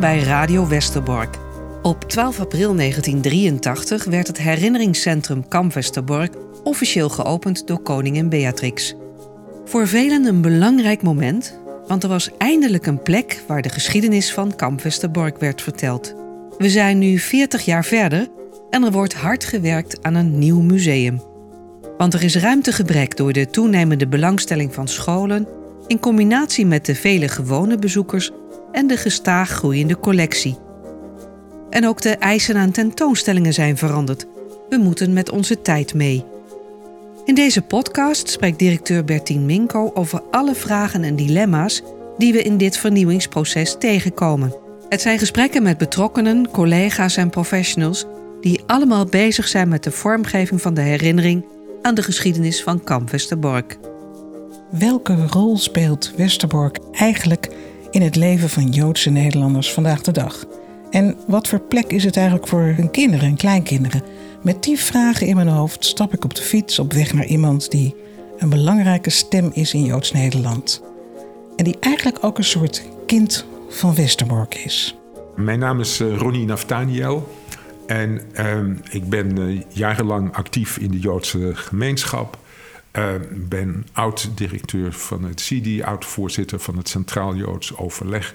Bij Radio Westerbork. Op 12 april 1983 werd het herinneringscentrum Kamp Westerbork officieel geopend door koningin Beatrix. Voor velen een belangrijk moment, want er was eindelijk een plek waar de geschiedenis van Kamp Westerbork werd verteld. We zijn nu 40 jaar verder en er wordt hard gewerkt aan een nieuw museum. Want er is ruimtegebrek door de toenemende belangstelling van scholen in combinatie met de vele gewone bezoekers en de gestaag groeiende collectie. En ook de eisen aan tentoonstellingen zijn veranderd. We moeten met onze tijd mee. In deze podcast spreekt directeur Bertien Minko over alle vragen en dilemma's die we in dit vernieuwingsproces tegenkomen. Het zijn gesprekken met betrokkenen, collega's en professionals die allemaal bezig zijn met de vormgeving van de herinnering aan de geschiedenis van Kamp Westerbork. Welke rol speelt Westerbork eigenlijk in het leven van Joodse Nederlanders vandaag de dag? En wat voor plek is het eigenlijk voor hun kinderen en kleinkinderen? Met die vragen in mijn hoofd stap ik op de fiets op weg naar iemand die een belangrijke stem is in Joods Nederland. En die eigenlijk ook een soort kind van Westerbork is. Mijn naam is uh, Ronnie Naftaniel. En uh, ik ben uh, jarenlang actief in de Joodse gemeenschap. Uh, ben oud-directeur van het CIDI, oud-voorzitter van het Centraal Joods Overleg.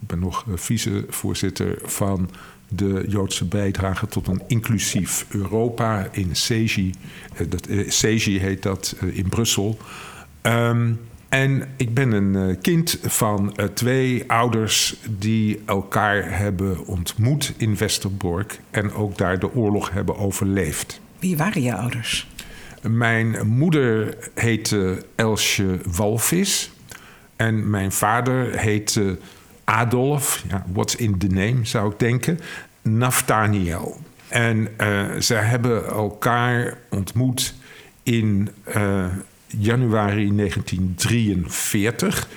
Ik ben nog vicevoorzitter van de Joodse bijdrage tot een inclusief Europa in CEGI. dat, CEGI heet dat in Brussel. Um, en ik ben een kind van twee ouders die elkaar hebben ontmoet in Westerbork en ook daar de oorlog hebben overleefd. Wie waren je ouders? Mijn moeder heette Elsje Walvis en mijn vader heette Adolf, ja, what's in the name zou ik denken, Naftaniel. En uh, zij hebben elkaar ontmoet in uh, januari 1943.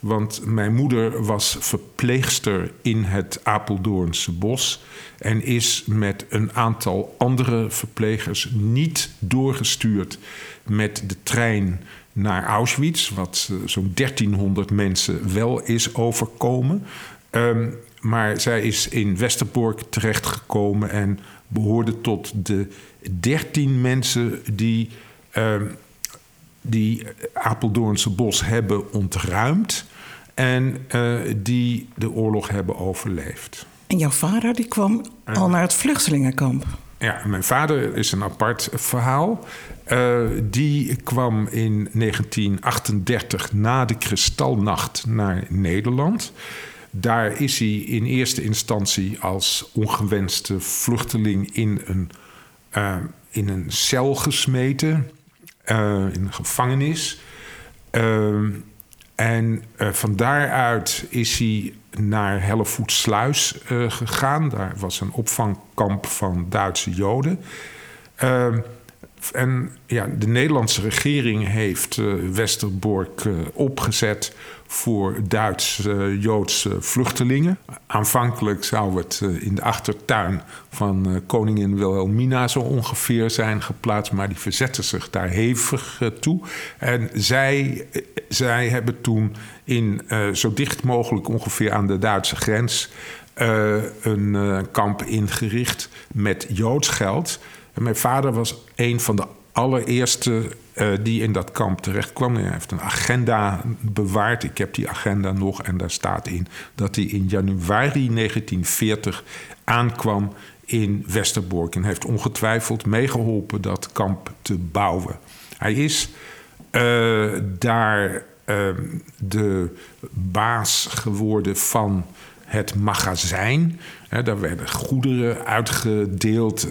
Want mijn moeder was verpleegster in het Apeldoornse bos en is met een aantal andere verplegers niet doorgestuurd met de trein naar Auschwitz, wat zo'n 1300 mensen wel is overkomen. Um, maar zij is in Westerbork terechtgekomen en behoorde tot de 13 mensen die. Um, die Apeldoornse bos hebben ontruimd en uh, die de oorlog hebben overleefd. En jouw vader die kwam al naar het vluchtelingenkamp? Ja, mijn vader is een apart verhaal. Uh, die kwam in 1938 na de Kristalnacht naar Nederland. Daar is hij in eerste instantie als ongewenste vluchteling in een, uh, in een cel gesmeten. Uh, in een gevangenis. Uh, en uh, van daaruit is hij naar Hellevoetsluis gegaan. Daar was een opvangkamp van Duitse Joden. En ja, de Nederlandse regering heeft Westerbork opgezet voor Duits-Joodse vluchtelingen. Aanvankelijk zou het eh, in de achtertuin van eh, koningin Wilhelmina zo ongeveer zijn geplaatst, maar die verzetten zich daar hevig eh, toe. En zij, zij hebben toen in zo dicht mogelijk ongeveer aan de Duitse grens een kamp ingericht met Joods geld. En mijn vader was een van de allereerste uh, die in dat kamp terecht kwam. Hij heeft een agenda bewaard. Ik heb die agenda nog en daar staat in dat hij in januari 1940 aankwam in Westerbork. En heeft ongetwijfeld meegeholpen dat kamp te bouwen. Hij is uh, daar uh, de baas geworden van het magazijn. daar werden goederen uitgedeeld,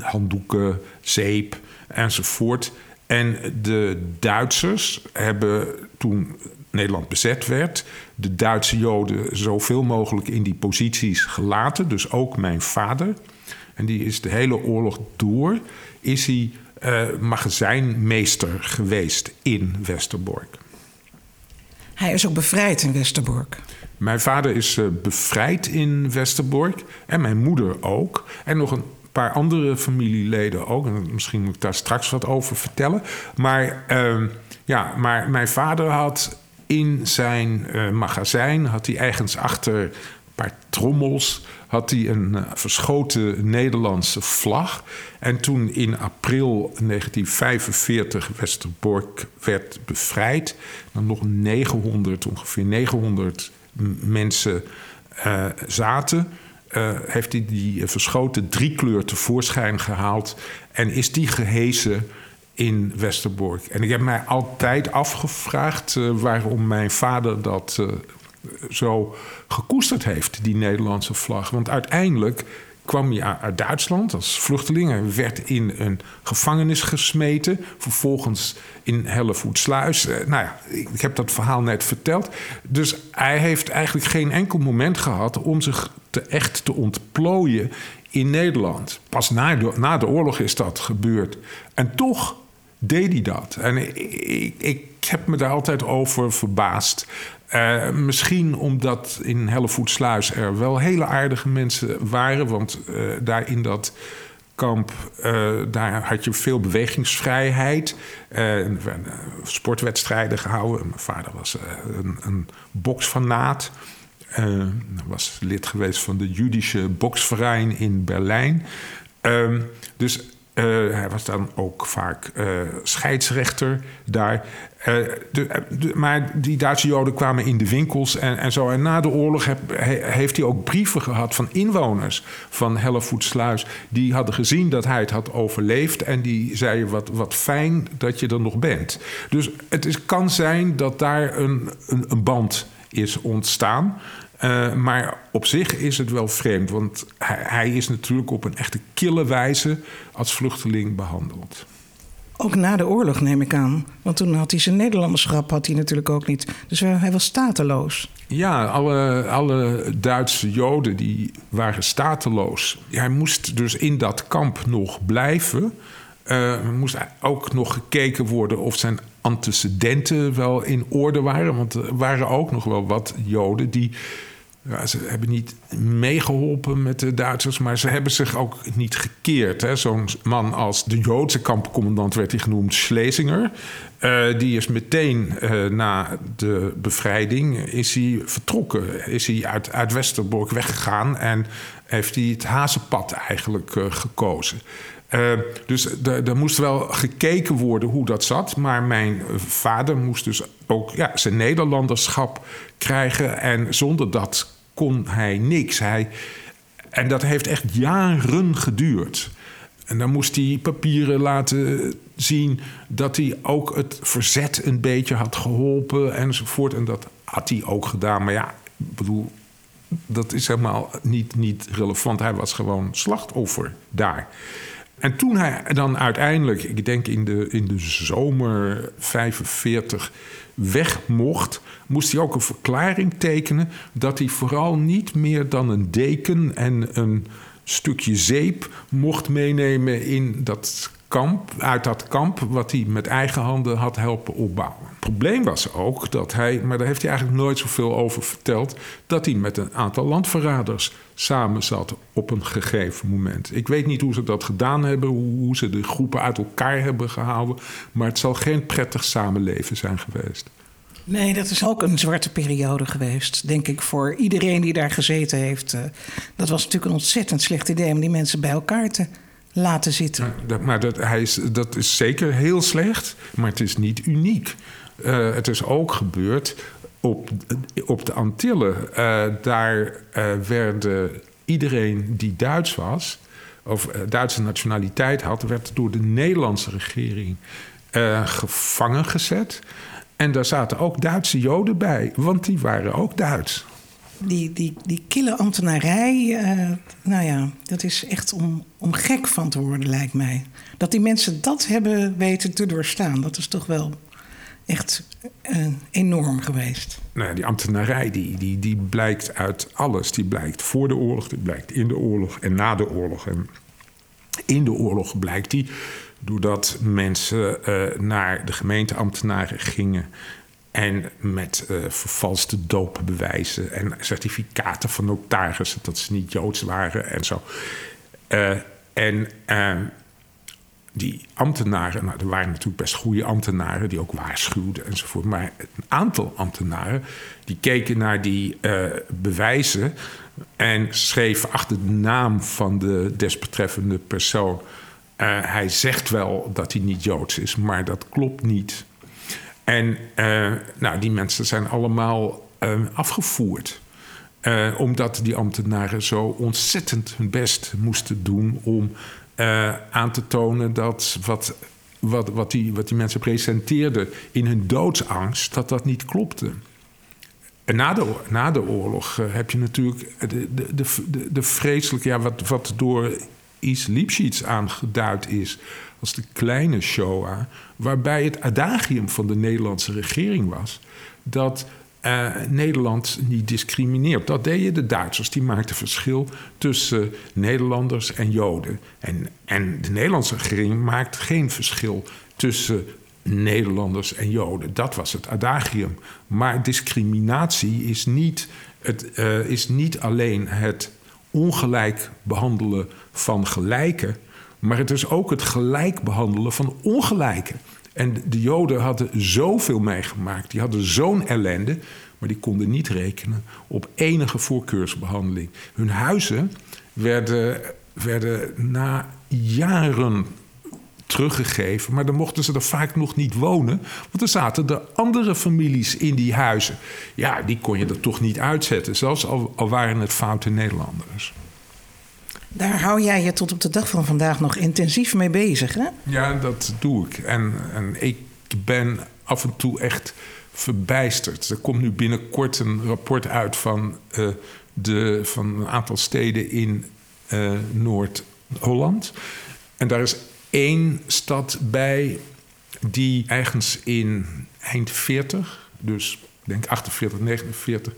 handdoeken, zeep enzovoort. En de Duitsers hebben toen Nederland bezet werd, de Duitse Joden zoveel mogelijk in die posities gelaten. Dus ook mijn vader. En die is de hele oorlog door, is hij uh, magazijnmeester geweest in Westerbork. Hij is ook bevrijd in Westerbork. Mijn vader is uh, bevrijd in Westerbork en mijn moeder ook. En nog een paar andere familieleden ook. En misschien moet ik daar straks wat over vertellen. Maar, uh, ja, maar mijn vader had in zijn uh, magazijn had hij ergens achter een paar trommels had hij een uh, verschoten Nederlandse vlag. En toen in april 1945 Westerbork werd bevrijd, dan nog 900, ongeveer 900 mensen zaten. heeft hij die verschoten driekleur tevoorschijn gehaald en is die gehezen in Westerbork. En ik heb mij altijd afgevraagd uh, waarom mijn vader dat zo gekoesterd heeft, die Nederlandse vlag. Want uiteindelijk kwam hij uit Duitsland als vluchteling. Hij werd in een gevangenis gesmeten. Vervolgens in Hellevoetsluis. Uh, nou ja, ik heb dat verhaal net verteld. Dus hij heeft eigenlijk geen enkel moment gehad om zich te echt te ontplooien in Nederland. Pas na de, na de oorlog is dat gebeurd. En toch deed hij dat. En ik, ik, heb me daar altijd over verbaasd. Uh, misschien omdat in Hellevoetsluis er wel hele aardige mensen waren. Want uh, daar in dat kamp, uh, daar had je veel bewegingsvrijheid. er werden sportwedstrijden gehouden. Mijn vader was een, een boksfanaat. Was lid geweest van de Judische Boksverein in Berlijn. Uh, dus uh, hij was dan ook vaak uh, scheidsrechter daar. De, maar die Duitse Joden kwamen in de winkels en, en zo. En na de oorlog heeft hij ook brieven gehad van inwoners van Hellevoetsluis. Die hadden gezien dat hij het had overleefd. En die zeiden: Wat, wat fijn dat je er nog bent. Dus het is, kan zijn dat daar een, een, een band is ontstaan. Uh, maar op zich is het wel vreemd, want hij, hij, is natuurlijk op een echte kille wijze als vluchteling behandeld. Ook na de oorlog neem ik aan, want toen had hij zijn Nederlanderschap had hij natuurlijk ook niet. Dus hij was stateloos. Ja, alle, alle Duitse Joden die waren stateloos. Hij moest dus in dat kamp nog blijven. Uh, er moest ook nog gekeken worden of zijn antecedenten wel in orde waren. Want er waren ook nog wel wat Joden die ja, ze hebben niet meegeholpen met de Duitsers, maar ze hebben zich ook niet gekeerd. Zo'n man als de Joodse kampcommandant werd hij genoemd, Schlesinger. Uh, die is meteen uh, na de bevrijding is hij vertrokken. Is hij uit, uit Westerbork weggegaan en heeft hij het hazenpad eigenlijk uh, gekozen. Dus er moest wel gekeken worden hoe dat zat. Maar mijn vader moest dus ook ja, zijn Nederlanderschap krijgen. En zonder dat kon hij niks. Hij, en dat heeft echt jaren geduurd. En dan moest hij papieren laten zien dat hij ook het verzet een beetje had geholpen enzovoort. En dat had hij ook gedaan. Maar ja, ik bedoel, dat is helemaal niet, niet relevant. Hij was gewoon slachtoffer daar. En toen hij dan uiteindelijk, ik denk in de, in de zomer 45, weg mocht, moest hij ook een verklaring tekenen dat hij vooral niet meer dan een deken en een stukje zeep mocht meenemen in dat kamp, uit dat kamp wat hij met eigen handen had helpen opbouwen. Het probleem was ook dat hij, maar daar heeft hij eigenlijk nooit zoveel over verteld, dat hij met een aantal landverraders samen zat op een gegeven moment. Ik weet niet hoe ze dat gedaan hebben, hoe ze de groepen uit elkaar hebben gehouden, maar het zal geen prettig samenleven zijn geweest. Nee, dat is ook een zwarte periode geweest, denk ik, voor iedereen die daar gezeten heeft. Eh, dat was natuurlijk een ontzettend slecht idee om die mensen bij elkaar te laten zitten. Maar, dat, hij is, dat is zeker heel slecht, maar het is niet uniek. Uh, het is ook gebeurd op, op de Antillen. Uh, daar uh, werden iedereen die Duits was, of Duitse nationaliteit had, werd door de Nederlandse regering gevangen gezet. En daar zaten ook Duitse Joden bij, want die waren ook Duits die, die, die kille ambtenarij, uh, nou ja, dat is echt om, om gek van te worden, lijkt mij. Dat die mensen dat hebben weten te doorstaan, dat is toch wel echt uh, enorm geweest. Nou, die ambtenarij die, die, die blijkt uit alles. Die blijkt voor de oorlog, die blijkt in de oorlog en na de oorlog. En in de oorlog blijkt die doordat mensen uh, naar de gemeenteambtenaren gingen en met uh, vervalste doopbewijzen en certificaten van notarissen dat ze niet joods waren en zo. Uh, en uh, die ambtenaren, nou, er waren natuurlijk best goede ambtenaren die ook waarschuwden enzovoort. Maar een aantal ambtenaren die keken naar die uh, bewijzen en schreven achter de naam van de desbetreffende persoon. Hij zegt wel dat hij niet joods is, maar dat klopt niet. En uh, nou, die mensen zijn allemaal afgevoerd. omdat die ambtenaren zo ontzettend hun best moesten doen om aan te tonen dat wat, wat, wat, die, wat die mensen presenteerden in hun doodsangst, dat dat niet klopte. Na de, na de oorlog heb je natuurlijk de, de, de, de vreselijke, ja, wat, wat door Is Lipschitz aangeduid is als de kleine Shoah, waarbij het adagium van de Nederlandse regering was dat uh, Nederland niet discrimineert. Dat deden de Duitsers. Die maakten verschil tussen Nederlanders en Joden. En, en de Nederlandse regering maakt geen verschil tussen Nederlanders en Joden. Dat was het adagium. Maar discriminatie is niet, het, uh, is niet alleen het ongelijk behandelen van gelijken, maar het is ook het gelijk behandelen van ongelijken. En de Joden hadden zoveel meegemaakt, die hadden zo'n ellende, maar die konden niet rekenen op enige voorkeursbehandeling. Hun huizen werden, werden na jaren teruggegeven, maar dan mochten ze er vaak nog niet wonen, want er zaten de andere families in die huizen. Ja, die kon je er toch niet uitzetten, zelfs al, al waren het foute Nederlanders. Daar hou jij je tot op de dag van vandaag nog intensief mee bezig, hè? Ja, dat doe ik. En, en ik ben af en toe echt verbijsterd. Er komt nu binnenkort een rapport uit van, uh, de, van een aantal steden in uh, Noord-Holland. En daar is één stad bij die ergens in eind 40, dus ik denk 48, 49,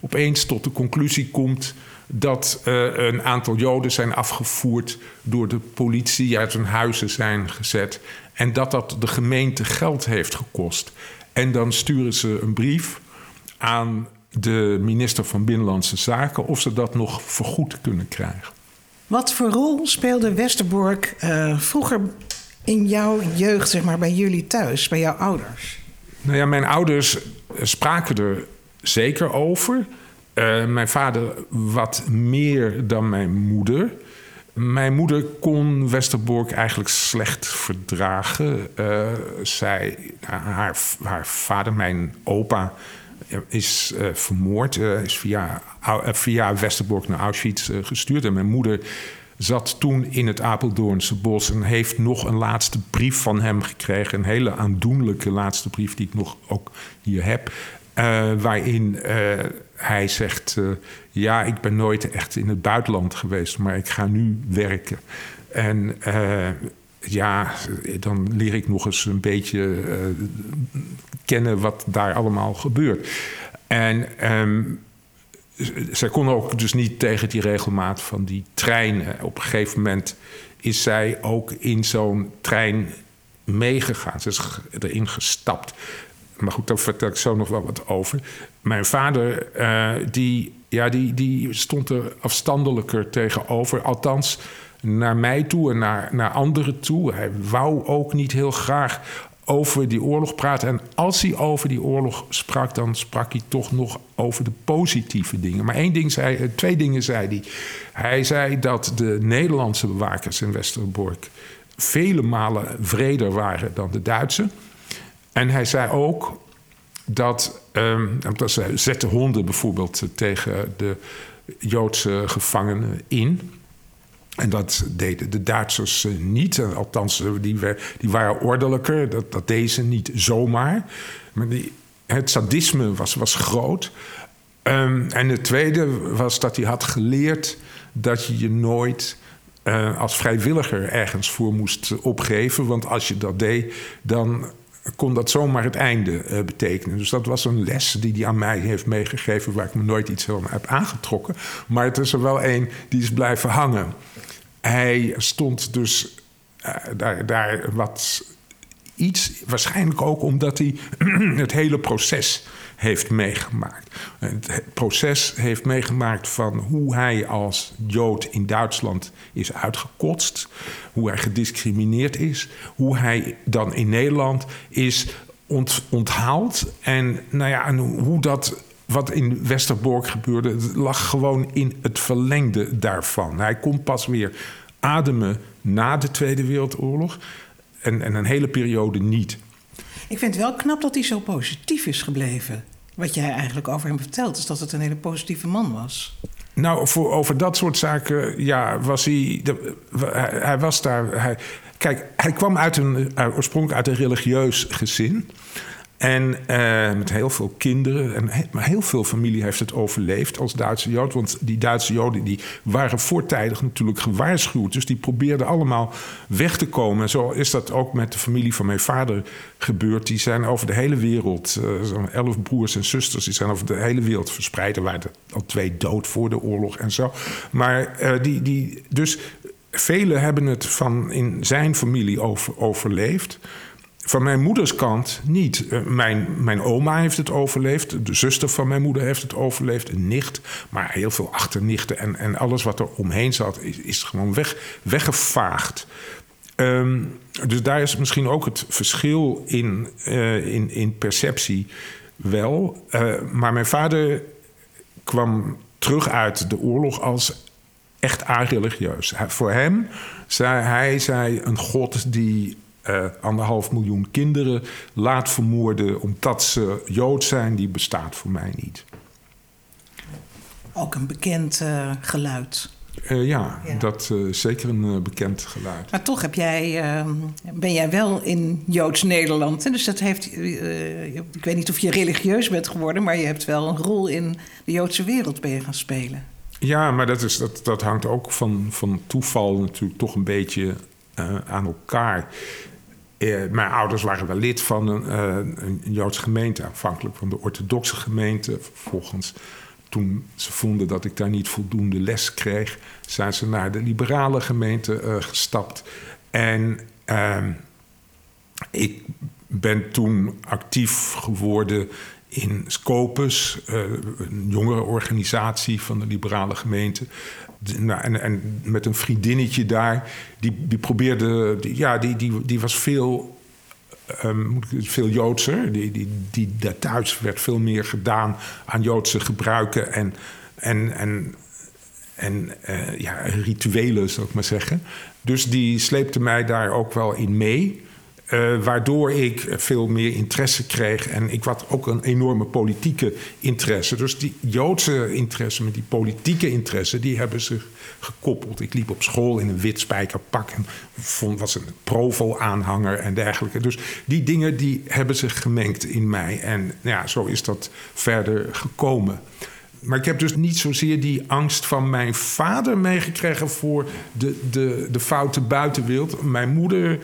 opeens tot de conclusie komt dat uh, een aantal Joden zijn afgevoerd door de politie, uit hun huizen zijn gezet. En dat dat de gemeente geld heeft gekost. En dan sturen ze een brief aan de minister van Binnenlandse Zaken of ze dat nog vergoed kunnen krijgen. Wat voor rol speelde Westerbork uh, vroeger in jouw jeugd, zeg maar, bij jullie thuis, bij jouw ouders? Nou ja, mijn ouders spraken er zeker over. Uh, mijn vader wat meer dan mijn moeder. Mijn moeder kon Westerbork eigenlijk slecht verdragen. Zij, haar, haar vader, mijn opa, is uh, vermoord. Uh, is via, via Westerbork naar Auschwitz gestuurd. En mijn moeder zat toen in het Apeldoornse bos en heeft nog een laatste brief van hem gekregen. Een hele aandoenlijke laatste brief die ik nog ook hier heb. waarin hij zegt: Ja, ik ben nooit echt in het buitenland geweest, maar ik ga nu werken. En ja, dan leer ik nog eens een beetje uh, kennen wat daar allemaal gebeurt. En um, zij kon ook dus niet tegen die regelmaat van die treinen. Op een gegeven moment is zij ook in zo'n trein meegegaan. Ze is erin gestapt. Maar goed, daar vertel ik zo nog wel wat over. Mijn vader, uh, die, ja, die, die stond er afstandelijker tegenover. Althans, naar mij toe en naar, naar anderen toe. Hij wou ook niet heel graag over die oorlog praten. En als hij over die oorlog sprak, dan sprak hij toch nog over de positieve dingen. Maar één ding zei, eh, twee dingen zei hij. Hij zei dat de Nederlandse bewakers in Westerbork vele malen vreder waren dan de Duitse. En hij zei ook dat, um, dat ze zetten honden bijvoorbeeld tegen de Joodse gevangenen in. En dat deden de Duitsers eh, niet. Althans, eh, die, die waren ordelijker. Dat, dat deden ze niet zomaar. Maar die, het sadisme was, was groot. Um, en het tweede was dat hij had geleerd dat je je nooit uh, als vrijwilliger ergens voor moest opgeven. Want als je dat deed, dan kon dat zomaar het einde betekenen. Dus dat was een les die hij aan mij heeft meegegeven... waar ik me nooit iets van heb aangetrokken. Maar het is er wel een die is blijven hangen. Hij stond dus uh, daar, daar wat iets, waarschijnlijk ook omdat hij het hele proces heeft meegemaakt. Het proces heeft meegemaakt van hoe hij als Jood in Duitsland is uitgekotst, hoe hij gediscrimineerd is, hoe hij dan in Nederland is ont, onthaald. En, nou ja, en hoe dat wat in Westerbork gebeurde, lag gewoon in het verlengde daarvan. Hij kon pas weer ademen na de Tweede Wereldoorlog en, en een hele periode niet. Ik vind het wel knap dat hij zo positief is gebleven. Wat jij eigenlijk over hem vertelt, is dat het een hele positieve man was. Nou, voor, over dat soort zaken, ja, was hij. De, hij, hij, was daar. Hij, kijk, hij kwam uit een, oorspronkelijk uit een religieus gezin. En uh, met heel veel kinderen. En maar heel veel familie heeft het overleefd als Duitse Jood. Want die Duitse Joden die waren voortijdig natuurlijk gewaarschuwd. Dus die probeerden allemaal weg te komen. En zo is dat ook met de familie van mijn vader gebeurd. Die zijn over de hele wereld, uh, zo'n elf broers en zusters, die zijn over de hele wereld verspreid. Er waren al twee dood voor de oorlog en zo. Maar uh, die, die, dus velen hebben het van in zijn familie over, overleefd. Van mijn moeders kant niet. Eh, mijn, mijn oma heeft het overleefd. De zuster van mijn moeder heeft het overleefd. Een nicht. Maar heel veel achternichten. En, en alles wat er omheen zat is, gewoon weg, weggevaagd. Um, dus daar is misschien ook het verschil in, uh, in, in perceptie wel. Uh, maar mijn vader kwam terug uit de oorlog als echt areligieus. Voor hem zei hij zei een god die uh, anderhalf miljoen kinderen laat vermoorden omdat ze Jood zijn, die bestaat voor mij niet. Ook een bekend uh, geluid. Uh, ja, ja, dat is zeker een bekend geluid. Maar toch heb jij, ehm, ben jij wel in Joods Nederland. Dus dat heeft, ik weet niet of je religieus bent geworden, maar je hebt wel een rol in de Joodse wereld ben je gaan spelen. Ja, maar dat, is, dat, dat hangt ook van, van toeval natuurlijk toch een beetje aan elkaar. Eh, mijn ouders waren wel lid van een, uh, een Joodse gemeente, afhankelijk van de orthodoxe gemeente. Vervolgens, toen ze vonden dat ik daar niet voldoende les kreeg, zijn ze naar de liberale gemeente uh, gestapt. En ehm, ik ben toen actief geworden in Scopus, een jongere organisatie van de liberale gemeente. Nou, en, en, met een vriendinnetje daar, die, die probeerde, die, ja, die, die, die was veel, um, veel Joodser. Die, die, die, dat thuis werd veel meer gedaan aan Joodse gebruiken en, en, en, en uh, ja, rituelen, zou ik maar zeggen. Dus die sleepte mij daar ook wel in mee. Uh, waardoor ik veel meer interesse kreeg. En ik had ook een enorme politieke interesse. Dus die Joodse interesse met die politieke interesse, die hebben zich gekoppeld. Ik liep op school in een wit spijkerpak en vond, was een Provo-aanhanger en dergelijke. Dus die dingen die hebben zich gemengd in mij. En ja, zo is dat verder gekomen. Maar ik heb dus niet zozeer die angst van mijn vader meegekregen voor de, de, de foute buitenwereld. Mijn moeder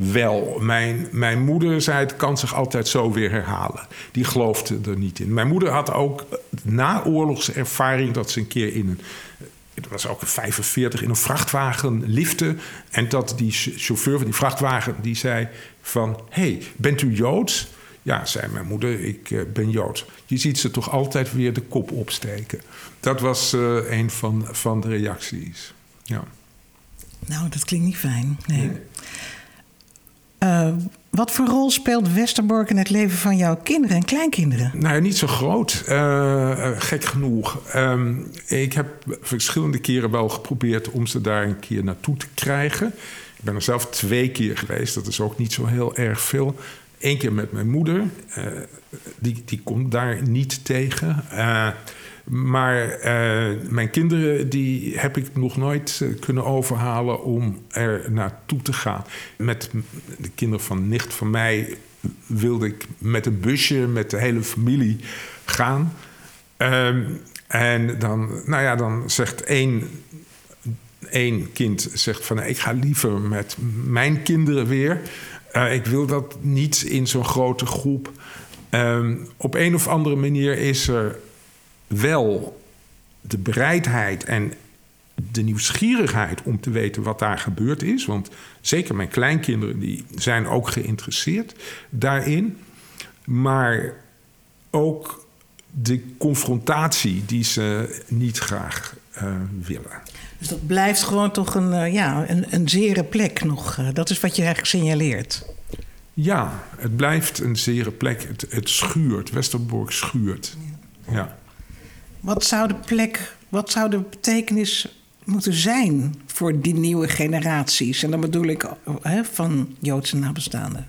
wel. Mijn, mijn moeder zei het kan zich altijd zo weer herhalen. Die geloofde er niet in. Mijn moeder had ook na oorlogservaring dat ze een keer in een. Het was ook een 45 in een vrachtwagen lifte. En dat die chauffeur van die vrachtwagen die zei van... hey, bent u Joods? Ja, zei mijn moeder, ik uh, ben Joods. Je ziet ze toch altijd weer de kop opsteken. Dat was uh, een van, van de reacties. Ja. Nou, dat klinkt niet fijn. Nee. nee. Uh, wat voor rol speelt Westerbork in het leven van jouw kinderen en kleinkinderen? Nou, niet zo groot. Uh, gek genoeg. Um, ik heb verschillende keren wel geprobeerd om ze daar een keer naartoe te krijgen. Ik ben er zelf twee keer geweest. Dat is ook niet zo heel erg veel. Eén keer met mijn moeder. Die, die komt daar niet tegen. Maar uh, mijn kinderen die heb ik nog nooit uh, kunnen overhalen om er naartoe te gaan. Met de kinderen van nicht van mij wilde ik met een busje met de hele familie gaan. Um, en dan, nou ja, dan zegt één, één kind zegt van ik ga liever met mijn kinderen weer. Uh, ik wil dat niet in zo'n grote groep. Um, op een of andere manier is er wel de bereidheid en de nieuwsgierigheid om te weten wat daar gebeurd is. Want zeker mijn kleinkinderen die zijn ook geïnteresseerd daarin. Maar ook de confrontatie die ze niet graag uh, willen. Dus dat blijft gewoon toch een, uh, ja, een, een zere plek nog. Uh, dat is wat je eigenlijk signaleert. Ja, het blijft een zere plek. Het, het schuurt. Westerbork schuurt. Ja. ja. Wat zou de plek, wat zou de betekenis moeten zijn voor die nieuwe generaties? En dan bedoel ik van Joodse nabestaanden.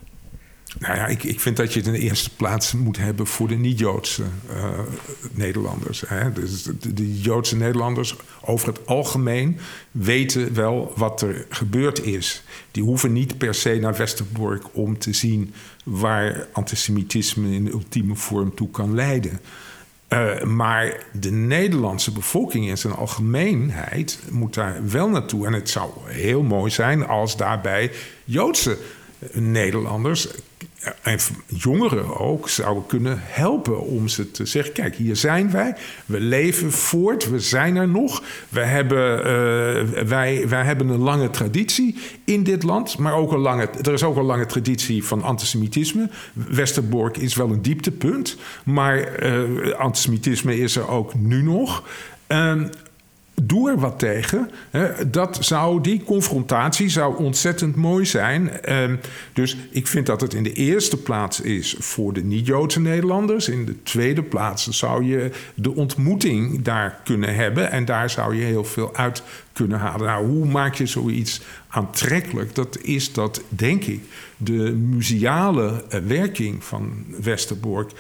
Nou ja, ik, ik vind dat je het in de eerste plaats moet hebben voor de niet-Joodse uh, Nederlanders. Hè. Dus de, de, Joodse Nederlanders over het algemeen weten wel wat er gebeurd is. Die hoeven niet per se naar Westerbork om te zien waar antisemitisme in ultieme vorm toe kan leiden. Uh, maar de Nederlandse bevolking in zijn algemeenheid moet daar wel naartoe. En het zou heel mooi zijn als daarbij Joodse Nederlanders en jongeren ook zouden kunnen helpen om ze te zeggen: kijk, hier zijn wij, we leven voort, we zijn er nog. We hebben, uh, wij, wij hebben een lange traditie in dit land, maar ook een lange, er is ook een lange traditie van antisemitisme. Westerbork is wel een dieptepunt, maar uh, antisemitisme is er ook nu nog. Uh, doe er wat tegen. Dat zou, die confrontatie zou ontzettend mooi zijn. Ehm, dus ik vind dat het in de eerste plaats is voor de niet-Joodse Nederlanders. In de tweede plaats zou je de ontmoeting daar kunnen hebben. En daar zou je heel veel uit kunnen halen. Nou, hoe maak je zoiets aantrekkelijk? Dat is dat, denk ik, de museale eh, werking van Westerbork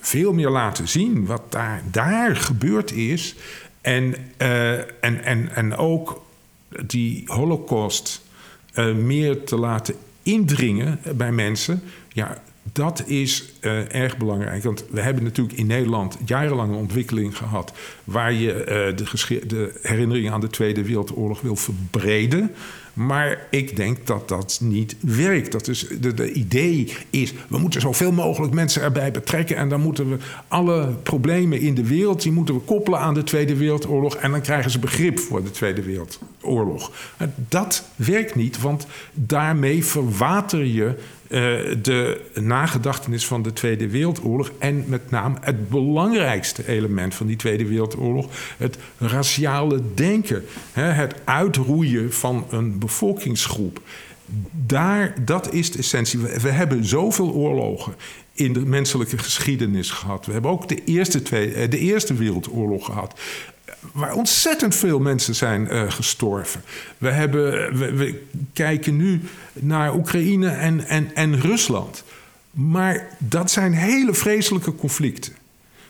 veel meer laten zien wat daar, daar gebeurd is. En, uh, en, en, en ook die holocaust uh, meer te laten indringen bij mensen. Ja, dat is uh, erg belangrijk. Want we hebben natuurlijk in Nederland jarenlange ontwikkeling gehad. waar je de, de herinnering aan de Tweede Wereldoorlog wil verbreden. Maar ik denk dat dat niet werkt. Dat is, de, de, idee is, we moeten zoveel mogelijk mensen erbij betrekken... en dan moeten we alle problemen in de wereld... die moeten we koppelen aan de Tweede Wereldoorlog... en dan krijgen ze begrip voor de Tweede Wereldoorlog. Dat werkt niet, want daarmee verwater je de nagedachtenis van de Tweede Wereldoorlog en met name het belangrijkste element van die Tweede Wereldoorlog, het raciale denken, hè, het uitroeien van een bevolkingsgroep. Daar, dat is de essentie. We, we hebben zoveel oorlogen in de menselijke geschiedenis gehad. We hebben ook de Eerste, twee, eh, de eerste Wereldoorlog gehad waar ontzettend veel mensen zijn uh, gestorven. We, hebben, we, kijken nu naar Oekraïne en, en, en Rusland. Maar dat zijn hele vreselijke conflicten.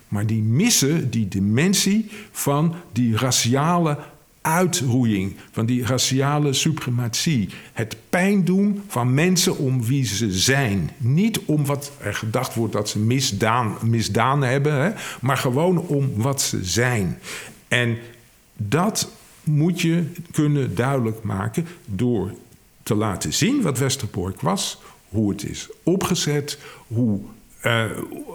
Maar die missen die dimensie van die raciale uitroeiing, van die raciale suprematie. Het pijn doen van mensen om wie ze zijn. Niet om wat er gedacht wordt dat ze misdaan, misdaan hebben, hè, maar gewoon om wat ze zijn. En dat moet je kunnen duidelijk maken door te laten zien wat Westerbork was, hoe het is opgezet, hoe uh,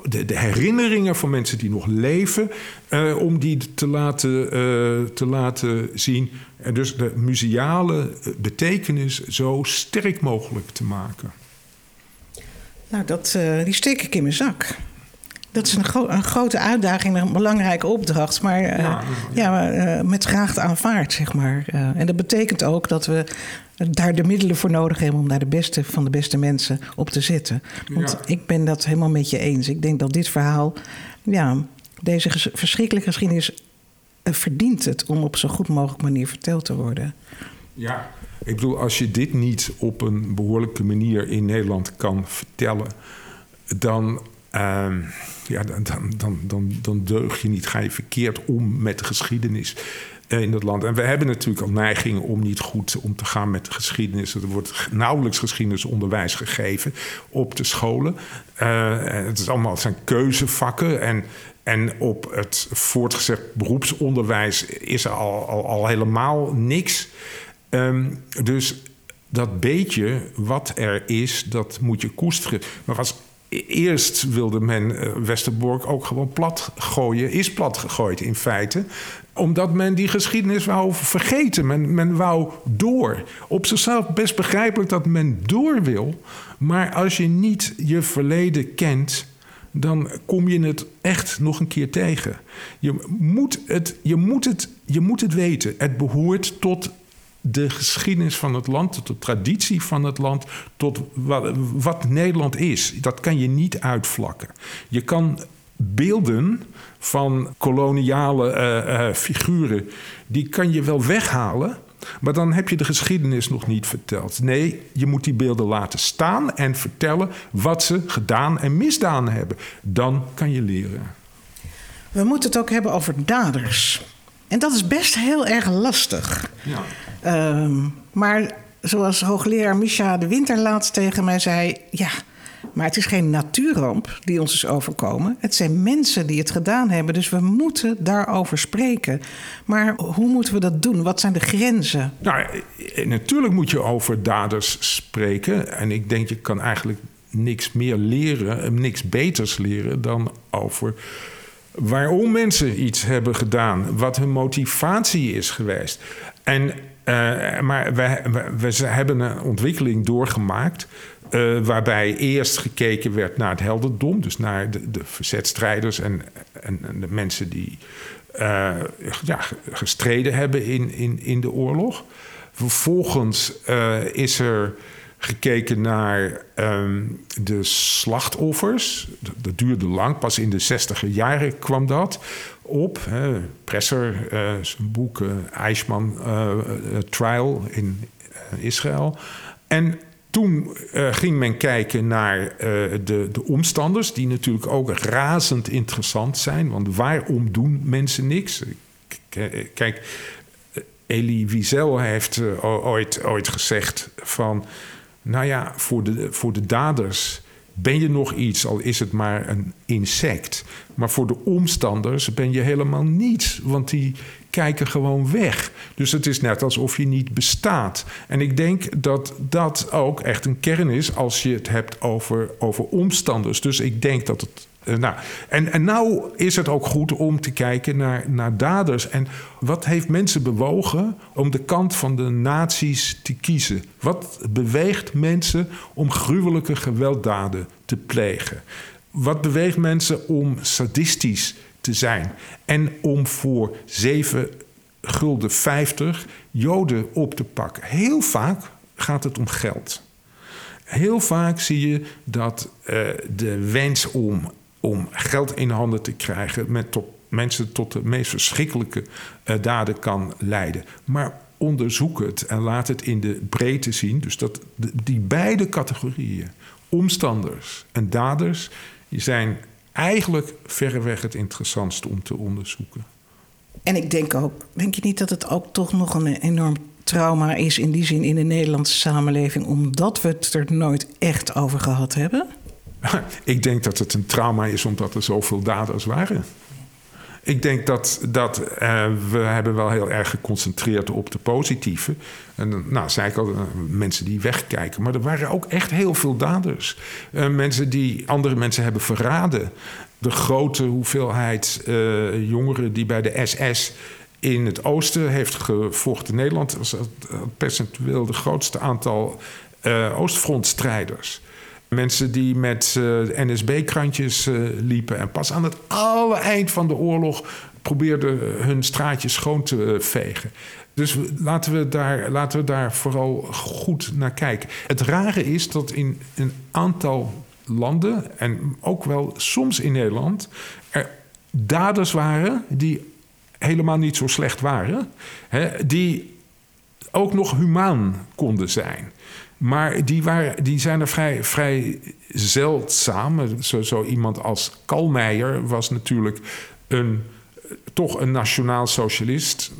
de, herinneringen van mensen die nog leven, uh, om die te laten, uh, te laten zien. En dus de museale betekenis zo sterk mogelijk te maken. Nou, dat, die steek ik in mijn zak. Dat is een, gro een, grote uitdaging, een belangrijke opdracht, maar uh, ja, ja uh, met graag aanvaard, zeg maar. Uh, en dat betekent ook dat we daar de middelen voor nodig hebben om daar de beste van de beste mensen op te zetten. Want ja. ik ben dat helemaal met je eens. Ik denk dat dit verhaal, ja, deze ges verschrikkelijke geschiedenis verdient het om op zo goed mogelijk manier verteld te worden. Ja, ik bedoel, als je dit niet op een behoorlijke manier in Nederland kan vertellen, dan Uh, ja, dan, dan, dan, dan deug je niet, ga je verkeerd om met de geschiedenis eh, in het land. En we hebben natuurlijk al neigingen om niet goed om te gaan met de geschiedenis. Er wordt nauwelijks geschiedenisonderwijs gegeven op de scholen. Uh, het, is allemaal, het zijn keuzevakken en... En op het voortgezet beroepsonderwijs is er al, al, al helemaal niks. Um, dus dat beetje wat er is, dat moet je koesteren. Maar was eerst wilde men uh, Westerbork ook gewoon plat gooien. Is plat gegooid in feite. omdat men die geschiedenis wou vergeten. Men, men wou door. Op zichzelf best begrijpelijk dat men door wil. Maar als je niet je verleden kent, dan kom je het echt nog een keer tegen. Je moet het, je moet het, je moet het weten. Het behoort tot de geschiedenis van het land, tot de traditie van het land, tot wat, Nederland is. Dat kan je niet uitvlakken. Je kan beelden van koloniale uh, uh, figuren, die kan je wel weghalen. Maar dan heb je de geschiedenis nog niet verteld. Nee, je moet die beelden laten staan en vertellen wat ze gedaan en misdaan hebben. Dan kan je leren. We moeten het ook hebben over daders. En dat is best heel erg lastig. Ja. Ehm, maar zoals hoogleraar Misha de Winter laatst tegen mij zei: ja. Maar het is geen natuurramp die ons is overkomen. Het zijn mensen die het gedaan hebben. Dus we moeten daarover spreken. Maar hoe moeten we dat doen? Wat zijn de grenzen? Nou, eh, natuurlijk moet je over daders spreken. En ik denk, je kan eigenlijk niks meer leren, eh, niks beters leren dan over waarom mensen iets hebben gedaan, wat hun motivatie is geweest. En, uh, maar we, we, hebben een ontwikkeling doorgemaakt. Uh, waarbij eerst gekeken werd naar het helderdom, dus naar de, de verzetstrijders en, en, de mensen die uh, ja, gestreden hebben in, in, in de oorlog. Vervolgens is er gekeken naar um, de slachtoffers. Dat, duurde lang, pas in de zestiger jaren kwam dat op. Hè. Presser, uh, zijn boek uh, Eichmann uh, Trial in Israël. En toen ging men kijken naar de, de omstanders, die natuurlijk ook razend interessant zijn. Want waarom doen mensen niks? Kijk, Elie Wiesel heeft ooit, ooit gezegd van nou ja, voor de, voor de daders ben je nog iets, al is het maar een insect. Maar voor de omstanders ben je helemaal niets, want die kijken gewoon weg. Dus het is net alsof je niet bestaat. En ik denk dat dat ook echt een kern is als je het hebt over, over omstanders. Dus ik denk dat het eh, nou, en, en nou is het ook goed om te kijken naar, naar daders. En wat heeft mensen bewogen om de kant van de nazi's te kiezen? Wat beweegt mensen om gruwelijke gewelddaden te plegen? Wat beweegt mensen om sadistisch te zijn? En om voor 7 gulden 50 Joden op te pakken? Heel vaak gaat het om geld. Heel vaak zie je dat uh, de wens om om geld in handen te krijgen, met tot, mensen tot de meest verschrikkelijke uh, daden kan leiden. Maar onderzoek het en laat het in de breedte zien. Dus dat die beide categorieën, omstanders en daders, zijn eigenlijk verreweg het interessantste om te onderzoeken. En ik denk ook, denk je niet dat het ook toch nog een enorm trauma is in die zin in de Nederlandse samenleving, omdat we het er nooit echt over gehad hebben? Ik denk dat het een trauma is omdat er zoveel daders waren. Ik denk dat, dat uh, we hebben wel heel erg geconcentreerd op de positieve. En nou, zei ik al, uh, mensen die wegkijken. Maar er waren ook echt heel veel daders. Uh, mensen die andere mensen hebben verraden. De grote hoeveelheid jongeren die bij de SS in het oosten heeft gevochten. Nederland was percentueel de grootste aantal oostfrontstrijders. Mensen die met eh, NSB-krantjes eh, liepen. En pas aan het alle eind van de oorlog probeerden hun straatjes schoon te vegen. Dus laten we, daar, laten we daar vooral goed naar kijken. Het rare is dat in een aantal landen, en ook wel soms in Nederland, er daders waren die helemaal niet zo slecht waren, hè, die ook nog humaan konden zijn. Maar die, waren, die zijn er vrij, vrij zeldzaam. Zo, zo iemand als Kalmeijer was natuurlijk een, toch een nationaal socialist.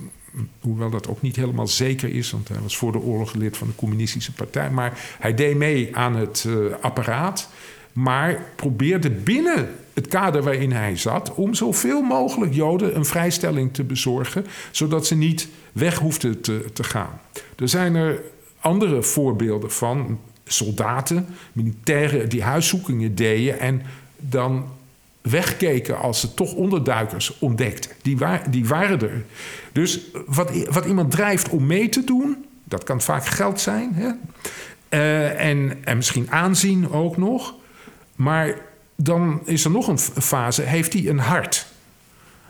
Hoewel dat ook niet helemaal zeker is, want hij was voor de oorlog lid van de Communistische Partij. Maar hij deed mee aan het uh, apparaat. Maar probeerde binnen het kader waarin hij zat om zoveel mogelijk Joden een vrijstelling te bezorgen, zodat ze niet weg hoefden te, te gaan. Er zijn er andere voorbeelden van soldaten, militairen die huiszoekingen deden en dan wegkeken als ze toch onderduikers ontdekten. Die, die waren er. Dus wat, wat iemand drijft om mee te doen, dat kan vaak geld zijn. Hè? Eh, en, en misschien aanzien ook nog. Maar dan is er nog een fase, heeft hij een hart?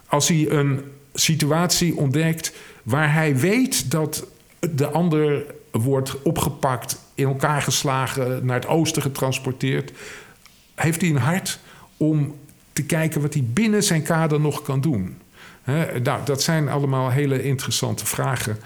Als hij een situatie ontdekt waar hij weet dat de ander wordt opgepakt, in elkaar geslagen, naar het oosten getransporteerd, heeft hij een hart om te kijken wat hij binnen zijn kader nog kan doen. nou, dat zijn allemaal hele interessante vragen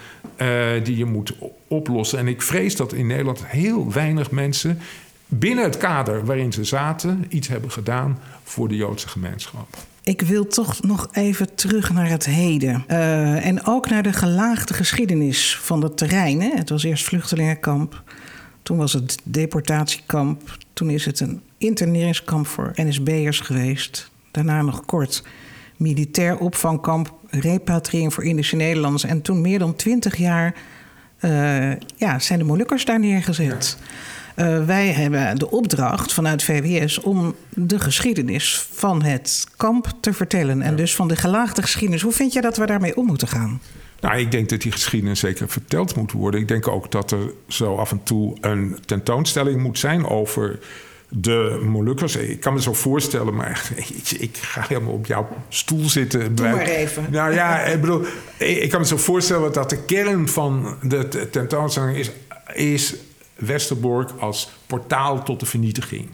uh, die je moet oplossen. En ik vrees dat in Nederland heel weinig mensen binnen het kader waarin ze zaten iets hebben gedaan voor de Joodse gemeenschap. Ik wil toch nog even terug naar het heden. Uh, en ook naar de gelaagde geschiedenis van het terrein. Hè? Het was eerst vluchtelingenkamp. Toen was het deportatiekamp. Toen is het een interneringskamp voor NSB'ers geweest. Daarna nog kort militair opvangkamp, repatriëring voor Indische Nederlanders. En toen meer dan twintig jaar uh, ja, zijn de Molukkers daar neergezet. Uh, wij hebben de opdracht vanuit VWS om de geschiedenis van het kamp te vertellen. En dus van de gelaagde geschiedenis. Hoe vind je dat we daarmee om moeten gaan? Nou, ik denk dat die geschiedenis zeker verteld moet worden. Ik denk ook dat er zo af en toe een tentoonstelling moet zijn over de Molukkers. Ik kan me zo voorstellen, maar ik, ik ga helemaal op jouw stoel zitten. Doe maar even. Nou ja, ik bedoel, ik kan me zo voorstellen dat de kern van de tentoonstelling is, is Westerbork als portaal tot de vernietiging.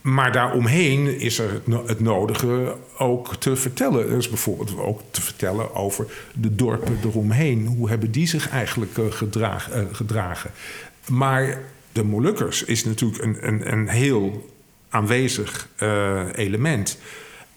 Maar daaromheen is er het nodige ook te vertellen. Er is bijvoorbeeld ook te vertellen over de dorpen eromheen. Hoe hebben die zich eigenlijk eh, eh, gedragen? Maar de Molukkers is natuurlijk een, een, een heel aanwezig uh, element.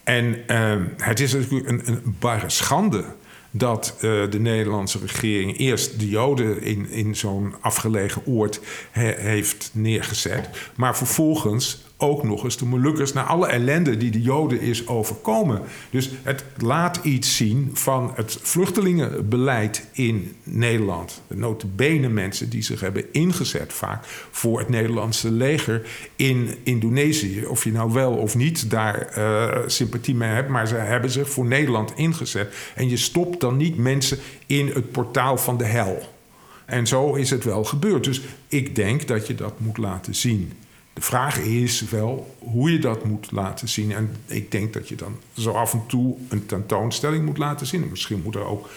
En uh, het is natuurlijk een, een bare schande dat uh, de Nederlandse regering eerst de Joden in, in zo'n afgelegen oord he, heeft neergezet, maar vervolgens ook nog eens de Molukkers naar alle ellende die de Joden is overkomen. Dus het laat iets zien van het vluchtelingenbeleid in Nederland. De notabene mensen die zich hebben ingezet vaak voor het Nederlandse leger in Indonesië. Of je nou wel of niet daar uh, sympathie mee hebt, maar ze hebben zich voor Nederland ingezet. En je stopt dan niet mensen in het portaal van de hel. En zo is het wel gebeurd. Dus ik denk dat je dat moet laten zien. De vraag is wel hoe je dat moet laten zien. En ik denk dat je dan zo af en toe een tentoonstelling moet laten zien. En misschien moet er ook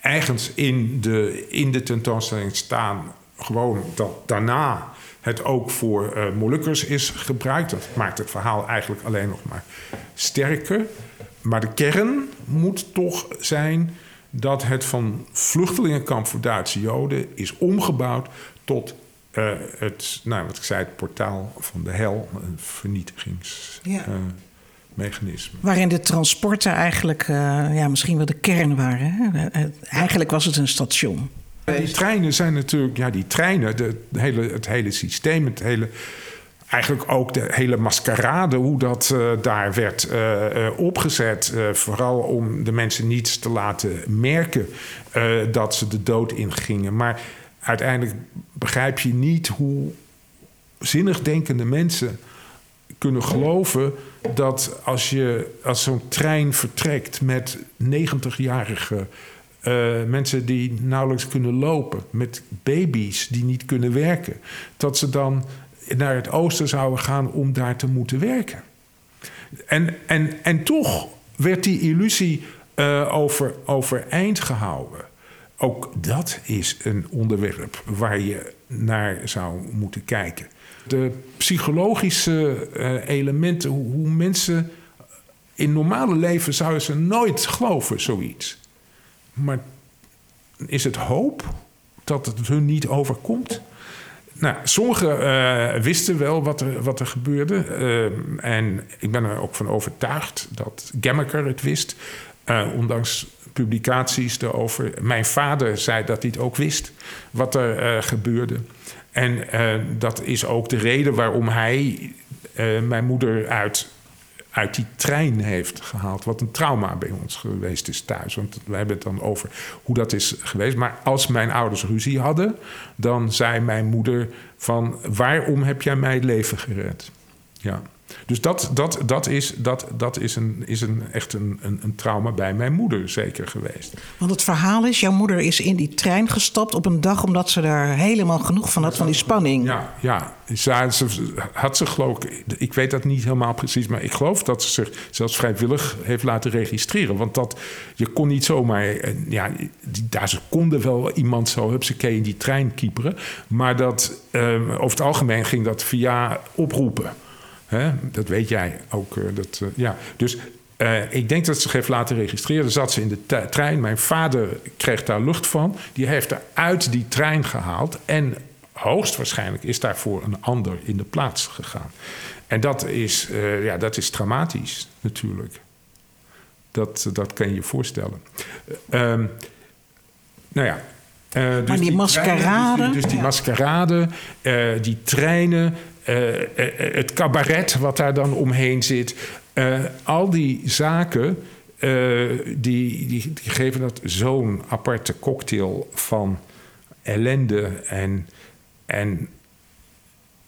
ergens in de, in de tentoonstelling staan, gewoon dat daarna het ook voor uh, Molukkers is gebruikt. Dat maakt het verhaal eigenlijk alleen nog maar sterker. Maar de kern moet toch zijn dat het van vluchtelingenkamp voor Duitse Joden is omgebouwd tot uh, het, nou, wat ik zei, het portaal van de hel, een vernietigingsmechanisme. Ja. Waarin de transporten eigenlijk uh, ja, misschien wel de kern waren. Hè? Eigenlijk was het een station. Die treinen zijn natuurlijk, ja, die treinen, de, hele, het hele systeem, het hele, eigenlijk ook de hele maskerade, hoe dat uh, daar werd uh, uh, opgezet. vooral om de mensen niet te laten merken dat ze de dood ingingen. Maar uiteindelijk begrijp je niet hoe zinnig denkende mensen kunnen geloven dat als, je, als zo'n trein vertrekt met 90-jarige uh, eh, mensen die nauwelijks kunnen lopen, met baby's die niet kunnen werken, dat ze dan naar het oosten zouden gaan om daar te moeten werken. En, en, en toch werd die illusie uh, over, overeind gehouden. Ook dat is een onderwerp waar je naar zou moeten kijken. De psychologische uh, elementen, hoe, mensen in normale leven zouden ze nooit geloven, zoiets. Maar is het hoop dat het hun niet overkomt? Nou, sommigen uh, wisten wel wat er, wat er gebeurde. Uh, en ik ben er ook van overtuigd dat Gemmeker het wist. Ondanks publicaties erover. Mijn vader zei dat hij het ook wist, wat er uh, gebeurde. En uh, dat is ook de reden waarom hij mijn moeder uit, uit die trein heeft gehaald. Wat een trauma bij ons geweest is thuis. Want we hebben het dan over hoe dat is geweest. Maar als mijn ouders ruzie hadden, dan zei mijn moeder van... waarom heb jij mij het leven gered? Ja. Dus dat, dat, dat, is, dat, dat is, een, is een, echt een, een, een trauma bij mijn moeder zeker geweest. Want het verhaal is, jouw moeder is in die trein gestapt op een dag omdat ze daar helemaal genoeg van had, van die spanning. Ja, ja. Ze, ze, had ze geloof ik, ik weet dat niet helemaal precies, maar ik geloof dat ze zich zelfs vrijwillig heeft laten registreren. Want dat, je kon niet zomaar, eh, ja, daar ze konden wel iemand zo hupsakee in die trein kieperen. Maar dat, um, over het algemeen ging dat via oproepen. Hè? Dat weet jij ook. Uh, dat, uh, ja. Dus uh, ik denk dat ze zich heeft laten registreren. Zat ze in de trein. Mijn vader kreeg daar lucht van. Die heeft haar uit die trein gehaald. En hoogstwaarschijnlijk is daarvoor een ander in de plaats gegaan. En dat is, uh, ja, dat is traumatisch natuurlijk. Dat, dat kan je je voorstellen. Uh, nou ja. Dus maar die, die maskerade. Dus, dus die maskerade, die treinen, het cabaret wat daar dan omheen zit. al die zaken. die, die, die geven dat zo'n aparte cocktail van ellende en en,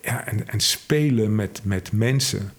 ja, en, en spelen met, met mensen.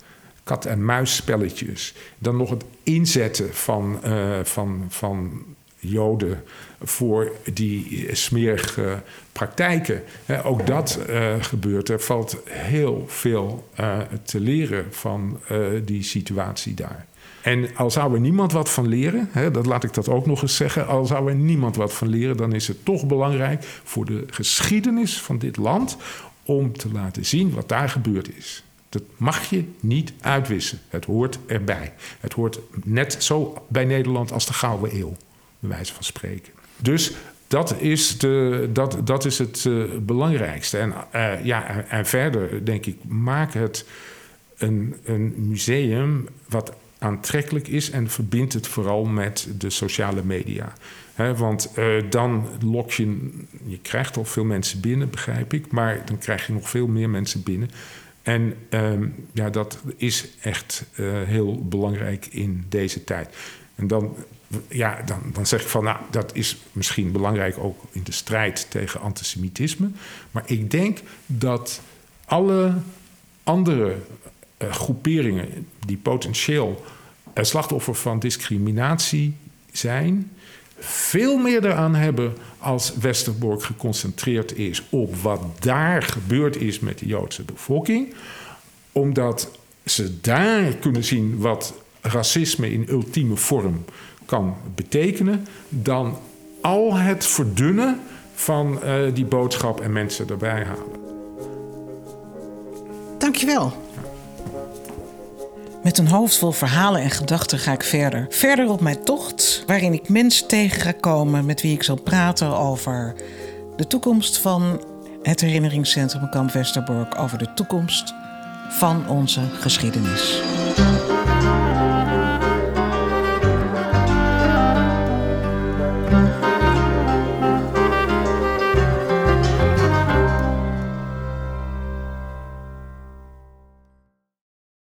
Kat- en muisspelletjes. Dan nog het inzetten van, van, van Joden voor die smerige praktijken. Ook dat uh, gebeurt. Er valt heel veel uh, te leren van die situatie daar. En al zou er niemand wat van leren, dat laat ik dat ook nog eens zeggen, al zou er niemand wat van leren, dan is het toch belangrijk voor de geschiedenis van dit land om te laten zien wat daar gebeurd is. Dat mag je niet uitwissen. Het hoort erbij. Het hoort net zo bij Nederland als de Gouden Eeuw, bij wijze van spreken. Dus dat is, de, dat, dat is het uh, belangrijkste. En, uh, ja, en, verder denk ik, maak het een, een museum wat aantrekkelijk is en verbindt het vooral met de sociale media. Want uh, dan lok je, je krijgt al veel mensen binnen, begrijp ik, maar dan krijg je nog veel meer mensen binnen. En um, ja, dat is echt heel belangrijk in deze tijd. En dan, ja, dan, dan zeg ik van, nou, dat is misschien belangrijk ook in de strijd tegen antisemitisme. Maar ik denk dat alle andere uh, groeperingen die potentieel uh, slachtoffer van discriminatie zijn, veel meer eraan hebben als Westerbork geconcentreerd is op wat daar gebeurd is met de Joodse bevolking, omdat ze daar kunnen zien wat racisme in ultieme vorm kan betekenen, dan al het verdunnen van uh, die boodschap en mensen erbij halen. Dankjewel. Met een hoofd vol verhalen en gedachten ga ik verder. Verder op mijn tocht, waarin ik mensen tegen ga komen met wie ik zal praten over de toekomst van het herinneringscentrum Kamp Westerbork, over de toekomst van onze geschiedenis.